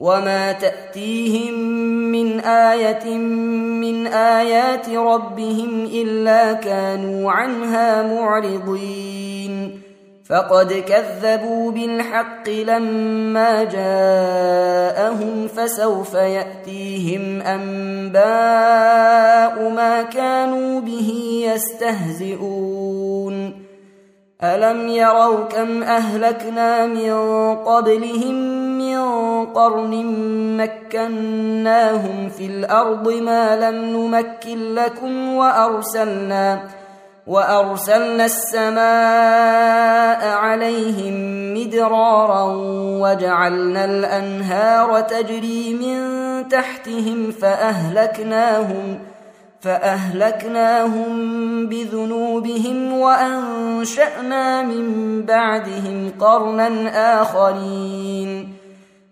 وما تاتيهم من إيه من ايات ربهم الا كانوا عنها معرضين فقد كذبوا بالحق لما جاءهم فسوف ياتيهم انباء ما كانوا به يستهزئون الم يروا كم اهلكنا من قبلهم من قرن مكناهم في الأرض ما لم نمكن لكم وأرسلنا وأرسلنا السماء عليهم مدرارا وجعلنا الأنهار تجري من تحتهم فأهلكناهم فأهلكناهم بذنوبهم وأنشأنا من بعدهم قرنا آخرين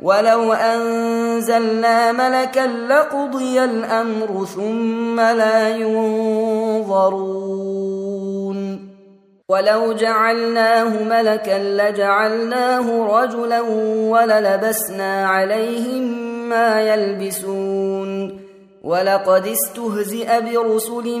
ولو انزلنا ملكا لقضي الامر ثم لا ينظرون ولو جعلناه ملكا لجعلناه رجلا وللبسنا عليهم ما يلبسون ولقد استهزئ برسل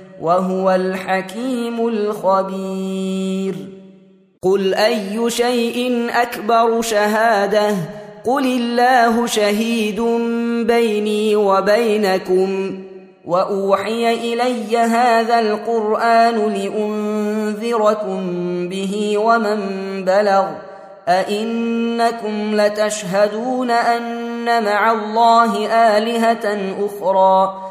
وهو الحكيم الخبير. قل أي شيء أكبر شهادة؟ قل الله شهيد بيني وبينكم. وأوحي إلي هذا القرآن لأنذركم به ومن بلغ. أئنكم لتشهدون أن مع الله آلهة أخرى.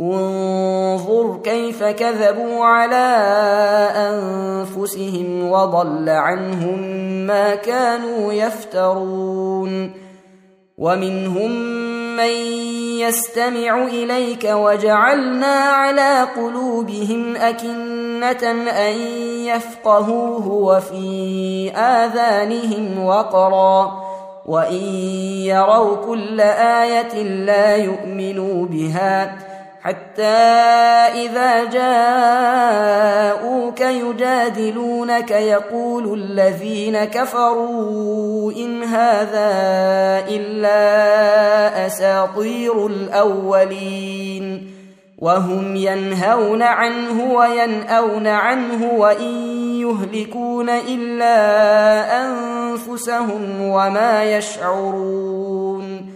انظر كيف كذبوا على أنفسهم وضل عنهم ما كانوا يفترون. ومنهم من يستمع إليك وجعلنا على قلوبهم أكنة أن يفقهوه وفي آذانهم وقرا. وإن يروا كل آية لا يؤمنوا بها. حتى إذا جاءوك يجادلونك يقول الذين كفروا إن هذا إلا أساطير الأولين وهم ينهون عنه وينأون عنه وإن يهلكون إلا أنفسهم وما يشعرون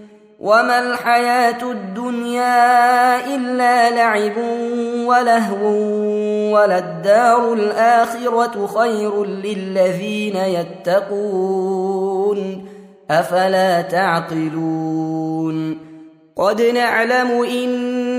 وما الحياة الدنيا إلا لعب ولهو وللدار الآخرة خير للذين يتقون أفلا تعقلون قد نعلم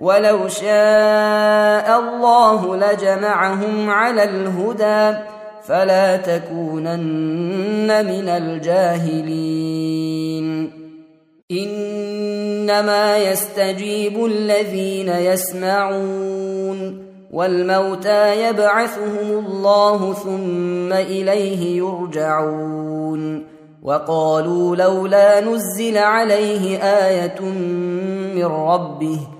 ولو شاء الله لجمعهم على الهدى فلا تكونن من الجاهلين. إنما يستجيب الذين يسمعون والموتى يبعثهم الله ثم إليه يرجعون. وقالوا لولا نزل عليه آية من ربه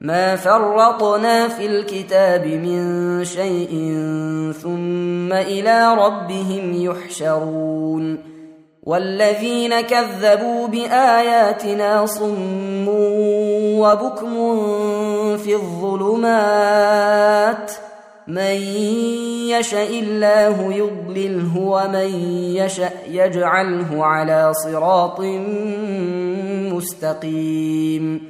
ما فرطنا في الكتاب من شيء ثم إلى ربهم يحشرون والذين كذبوا باياتنا صم وبكم في الظلمات من يشا الله يضلله ومن يشا يجعله على صراط مستقيم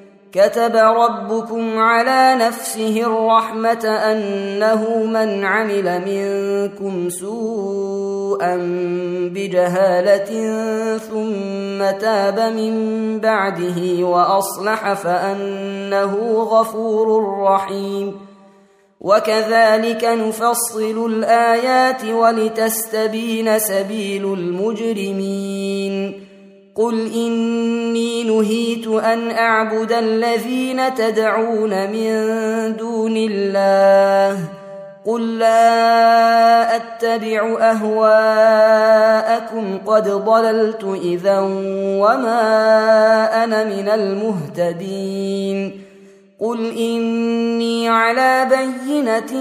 كتب ربكم على نفسه الرحمة أنه من عمل منكم سوءا بجهالة ثم تاب من بعده وأصلح فأنه غفور رحيم. وكذلك نفصل الآيات ولتستبين سبيل المجرمين. قل اني نهيت ان اعبد الذين تدعون من دون الله قل لا اتبع اهواءكم قد ضللت اذا وما أنا من المهتدين قل اني على بينه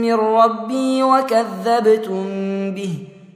من ربي وكذبتم به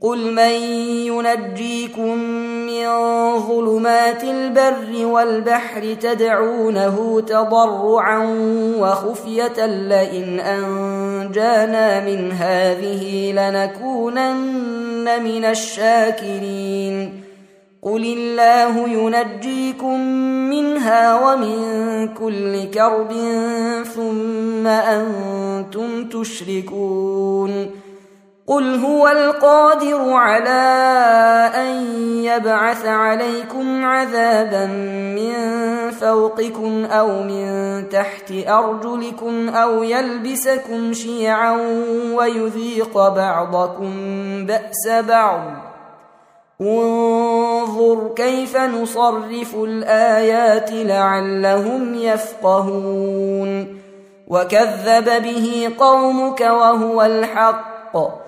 قل من ينجيكم من ظلمات البر والبحر تدعونه تضرعا وخفيه لئن انجانا من هذه لنكونن من الشاكرين قل الله ينجيكم منها ومن كل كرب ثم أنتم تشركون قل هو القادر على ان يبعث عليكم عذابا من فوقكم أو من تحت ارجلكم أو يلبسكم شيعا ويذيق بعضكم باس بعض. انظر كيف نصرف الايات لعلهم يفقهون. وكذب به قومك وهو الحق.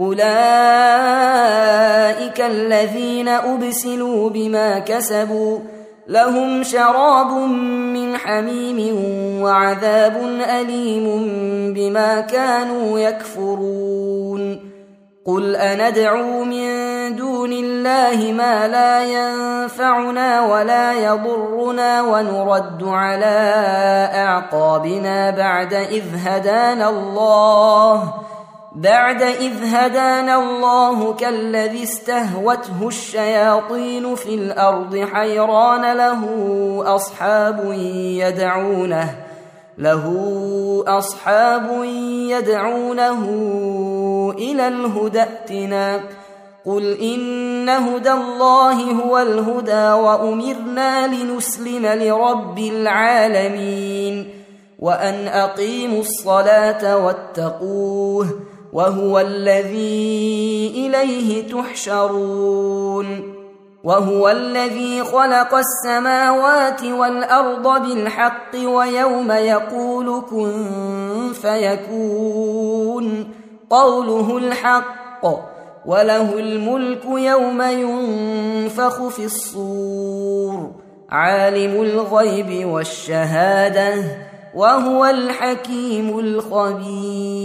أولئك الذين أبسلوا بما كسبوا لهم شراب من حميم وعذاب أليم بما كانوا يكفرون. قل أندعو من دون الله ما لا ينفعنا ولا يضرنا ونرد على أعقابنا بعد إذ هدانا الله. بعد إذ هدانا الله كالذي استهوته الشياطين في الأرض حيران له أصحاب يدعونه له أصحاب يدعونه إلى الهدى ائتنا. قل إن هدى الله هو الهدى وأمرنا لنسلم لرب العالمين وأن أقيموا الصلاة واتقوه وهو الذي إليه تحشرون وهو الذي خلق السماوات والأرض بالحق ويوم يقول كن فيكون قوله الحق وله الملك يوم ينفخ في الصور عالم الغيب والشهادة وهو الحكيم الخبير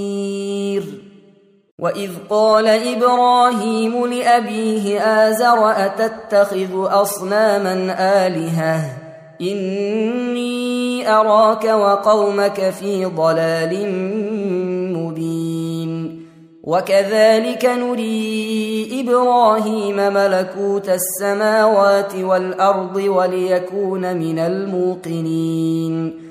واذ قال إبراهيم لابيه ازر اتتخذ اصناما الهه؟ اني اراك وقومك في ضلال مبين. وكذلك نري إبراهيم ملكوت السماوات والارض وليكون من الموقنين.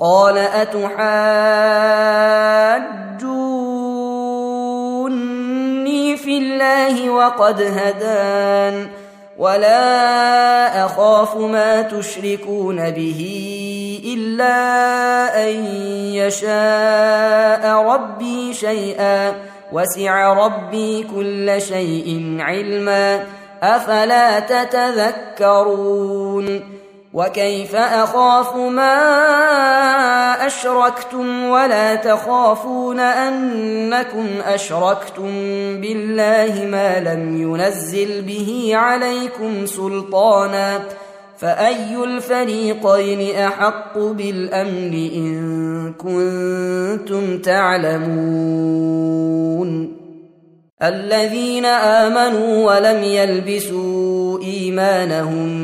قال أتحاجوني في الله وقد هدان ولا أخاف ما تشركون به إلا أن يشاء ربي شيئا وسع ربي كل شيء علما أفلا تتذكرون وكيف أخاف ما أشركتم ولا تخافون أنكم أشركتم بالله ما لم ينزل به عليكم سلطانا فأي الفريقين أحق بالأمن إن كنتم تعلمون الذين آمنوا ولم يلبسوا إيمانهم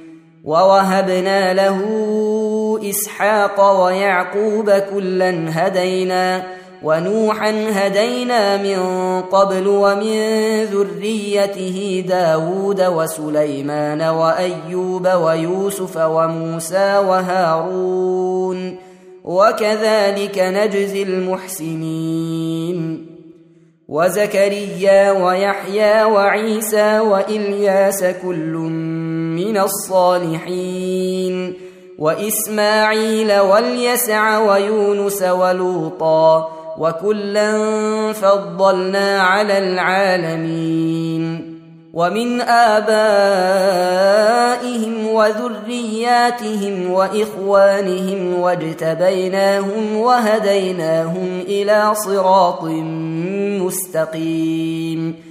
ووهبنا له إسحاق ويعقوب كلا هدينا ونوحا هدينا من قبل ومن ذريته داود وسليمان وأيوب ويوسف وموسى وهارون وكذلك نجزي المحسنين وزكريا ويحيى وعيسى وإلياس كل من الصالحين. وإسماعيل واليسع ويونس ولوطا وكلا فضلنا على العالمين. ومن آبائهم وذرياتهم وإخوانهم واجتبيناهم وهديناهم إلى صراط مستقيم.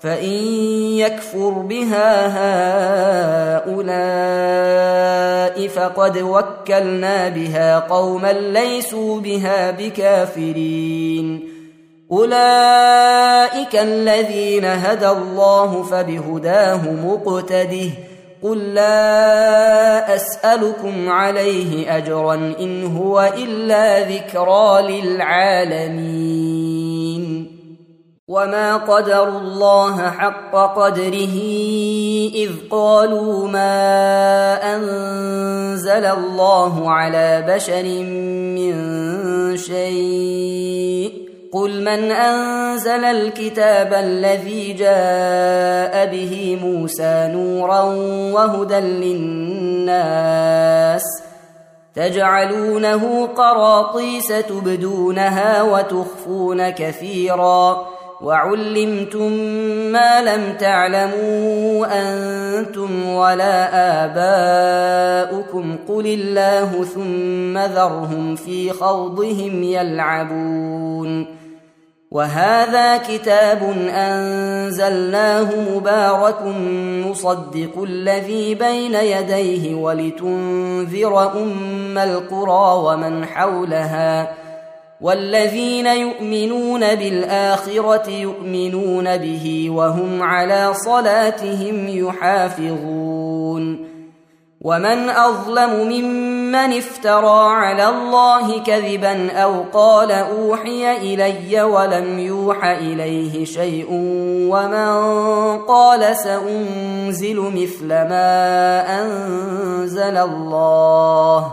فان يكفر بها هؤلاء فقد وكلنا بها قوما ليسوا بها بكافرين اولئك الذين هدى الله فبهداه مقتده قل لا اسالكم عليه اجرا ان هو الا ذكرى للعالمين وما قدروا الله حق قدره اذ قالوا ما انزل الله على بشر من شيء قل من انزل الكتاب الذي جاء به موسى نورا وهدى للناس تجعلونه قراطيس تبدونها وتخفون كثيرا وعلمتم ما لم تعلموا أنتم ولا آباؤكم قل الله ثم ذرهم في خوضهم يلعبون وهذا كتاب أنزلناه مبارك مصدق الذي بين يديه ولتنذر أم القرى ومن حولها والذين يؤمنون بالآخرة يؤمنون به وهم على صلاتهم يحافظون. ومن أظلم ممن افترى على الله كذبا أو قال أوحي إلي ولم يوح إليه شيء ومن قال سأنزل مثل ما أنزل الله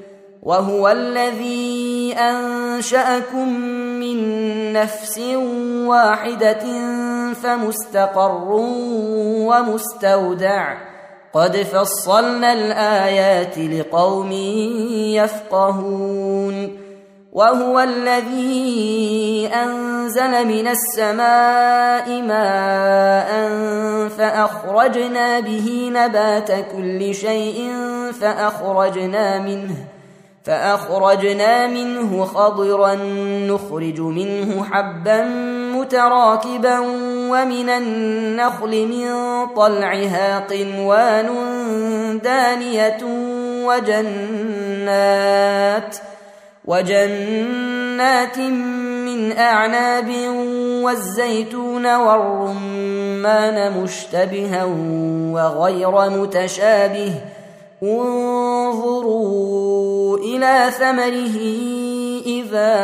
وهو الذي أنشأكم من نفس واحدة فمستقر ومستودع. قد فصلنا الآيات لقوم يفقهون. وهو الذي أنزل من السماء ماء فأخرجنا به نبات كل شيء فأخرجنا منه فأخرجنا منه خضرا نخرج منه حبا متراكبا ومن النخل من طلعها قنوان دانية وجنات ۖ وجنات من أعناب والزيتون والرمان مشتبها وغير متشابه انظروا إلى ثمره إذا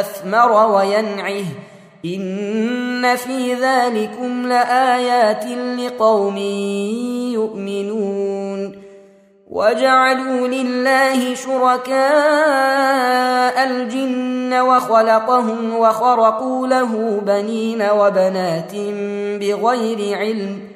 أثمر وينعه. إن في ذلكم لآيات لقوم يؤمنون. وجعلوا لله شركاء الجن وخلقهم وخرقوا له بنين وبنات بغير علم.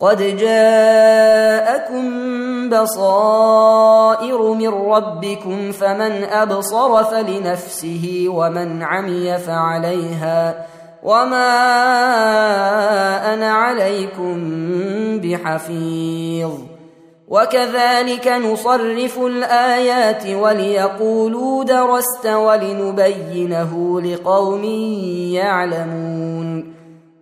قد جاءكم بصائر من ربكم فمن أبصر فلنفسه ومن عمي فعليها وما أنا عليكم بحفيظ. وكذلك نصرف الآيات وليقولوا درست ولنبينه لقوم يعلمون.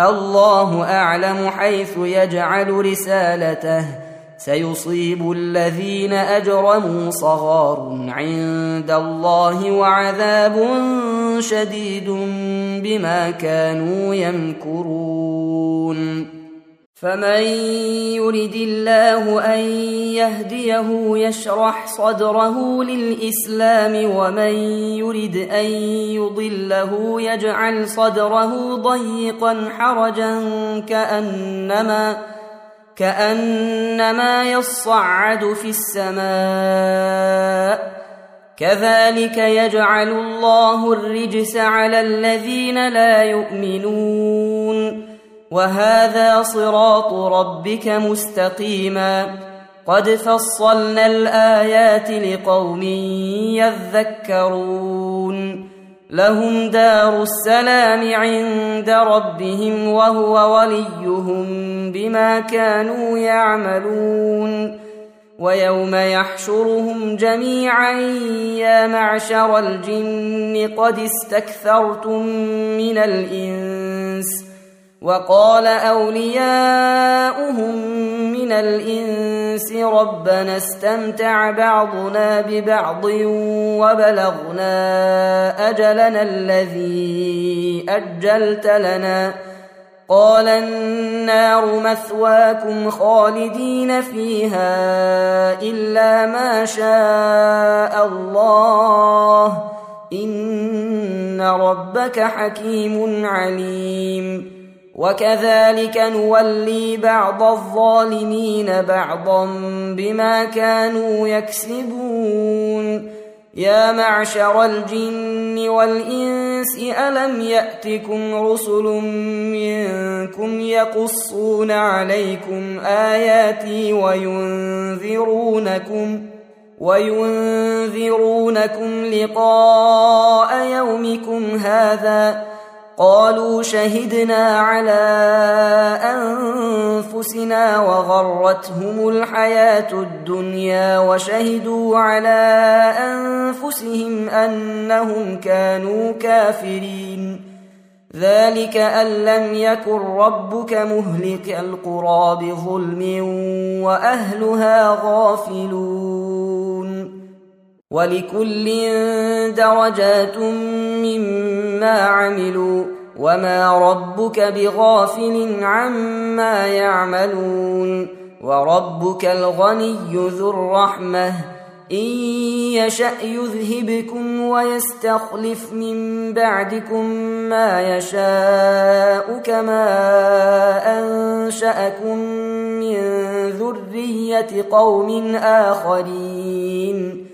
الله أعلم حيث يجعل رسالته. سيصيب الذين أجرموا صغار عند الله وعذاب شديد بما كانوا يمكرون. فمن يرد الله ان يهديه يشرح صدره للاسلام ومن يرد ان يضله يجعل صدره ضيقا حرجا كانما كانما يصعد في السماء كذلك يجعل الله الرجس على الذين لا يؤمنون وهذا صراط ربك مستقيما. قد فصلنا الآيات لقوم يذكرون. لهم دار السلام عند ربهم وهو وليهم بما كانوا يعملون. ويوم يحشرهم جميعا يا معشر الجن قد استكثرتم من الإنس وقال أولياؤهم من الإنس ربنا استمتع بعضنا ببعض وبلغنا أجلنا الذي أجلت لنا. قال النار مثواكم خالدين فيها إلا ما شاء الله. إن ربك حكيم عليم. وكذلك نولي بعض الظالمين بعضا بما كانوا يكسبون. يا معشر الجن والإنس ألم يأتكم رسل منكم يقصون عليكم آياتي وينذرونكم وينذرونكم لقاء يومكم هذا قالوا شهدنا على أنفسنا وغرتهم الحياة الدنيا وشهدوا على أنفسهم أنهم كانوا كافرين. ذلك أن لم يكن ربك مهلك القرى بظلم وأهلها غافلون. ولكل درجات مما عملوا وما ربك بغافل عما يعملون وربك الغني ذو الرحمة إن يشأ يذهبكم ويستخلف من بعدكم ما يشاء كما أنشأكم من ذرية قوم آخرين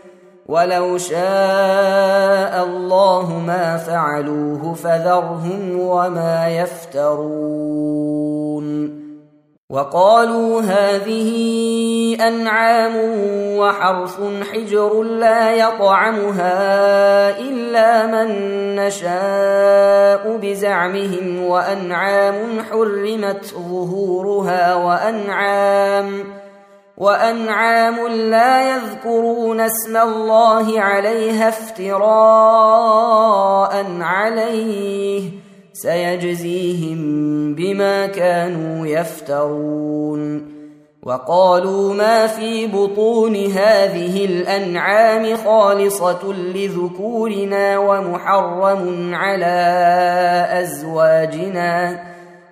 ولو شاء الله ما فعلوه فذرهم وما يفترون. وقالوا هذه أنعام وحرث حجر لا يطعمها إلا من نشاء بزعمهم وأنعام حرمت ظهورها وأنعام وأنعام لا يذكرون اسم الله عليها افتراء عليه سيجزيهم بما كانوا يفترون وقالوا ما في بطون هذه الأنعام خالصة لذكورنا ومحرم على أزواجنا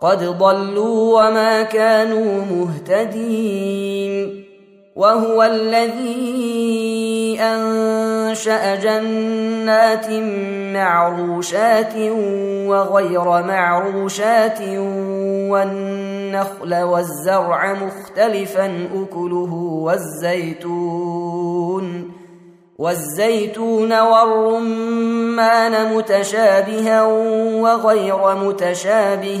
قد ضلوا وما كانوا مهتدين وهو الذي أنشأ جنات معروشات وغير معروشات والنخل والزرع مختلفا أكله والزيتون والزيتون والرمان متشابها وغير متشابه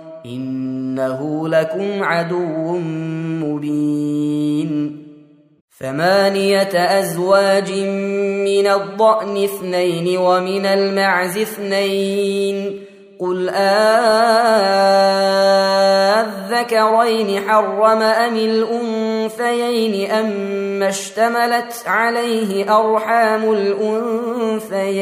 إنه لكم عدو مبين. ثمانية أزواج من الضأن اثنين ومن المعز اثنين. قل آذكرين حرم أم الانثى الأنثيين أم اشتملت عليه أرحام الأنثيين.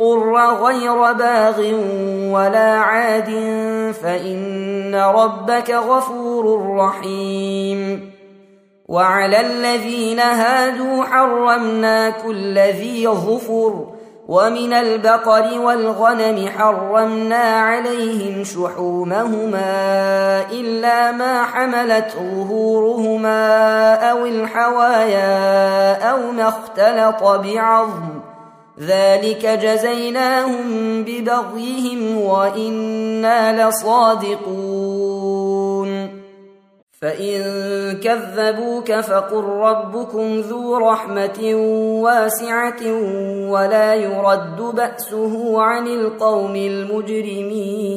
غير باغ ولا عاد فإن ربك غفور رحيم وعلى الذين هادوا حرمنا كل ذي ظفر ومن البقر والغنم حرمنا عليهم شحومهما إلا ما حملت ظهورهما أو الحوايا أو ما اختلط بعظم ذلك جزيناهم ببغيهم وإنا لصادقون. فإن كذبوك فقل ربكم ذو رحمة واسعة ولا يرد بأسه عن القوم المجرمين.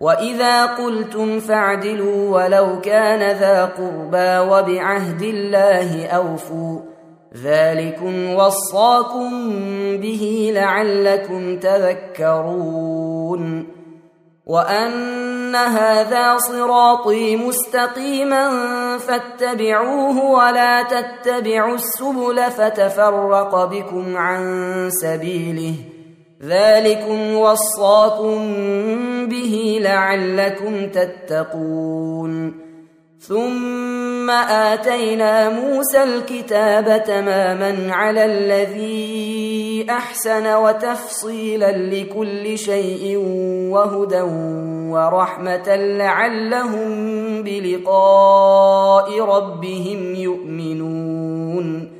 واذا قلتم فاعدلوا ولو كان ذا قربى وبعهد الله اوفوا ذلكم وصاكم به لعلكم تذكرون وان هذا صراطي مستقيما فاتبعوه ولا تتبعوا السبل فتفرق بكم عن سبيله ذلكم وصاكم به لعلكم تتقون. ثم آتينا موسى الكتاب تماما على الذي أحسن وتفصيلا لكل شيء وهدى ورحمة لعلهم بلقاء ربهم يؤمنون.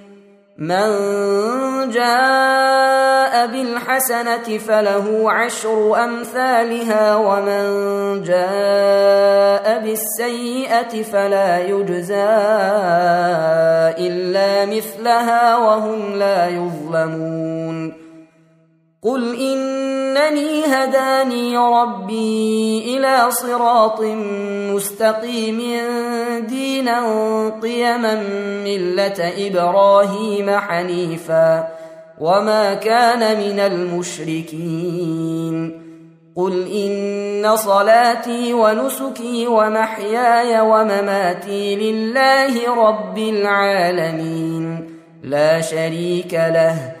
من جاء بالحسنة فله عشر أمثالها ومن جاء بالسيئة فلا يجزى إلا مثلها وهم لا يظلمون. قل انني هداني ربي إلى صراط مستقيم دينا قيما مله إبراهيم حنيفا وما كان من المشركين قل ان صلاتي ونسكي ومحياي ومماتي لله رب العالمين لا شريك له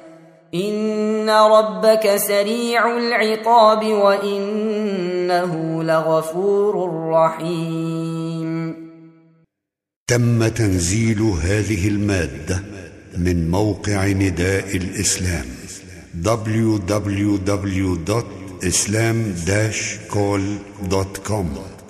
ان ربك سريع العقاب وانه لغفور رحيم. تم تنزيل هذه المادة من موقع نداء الإسلام www.islam-call.com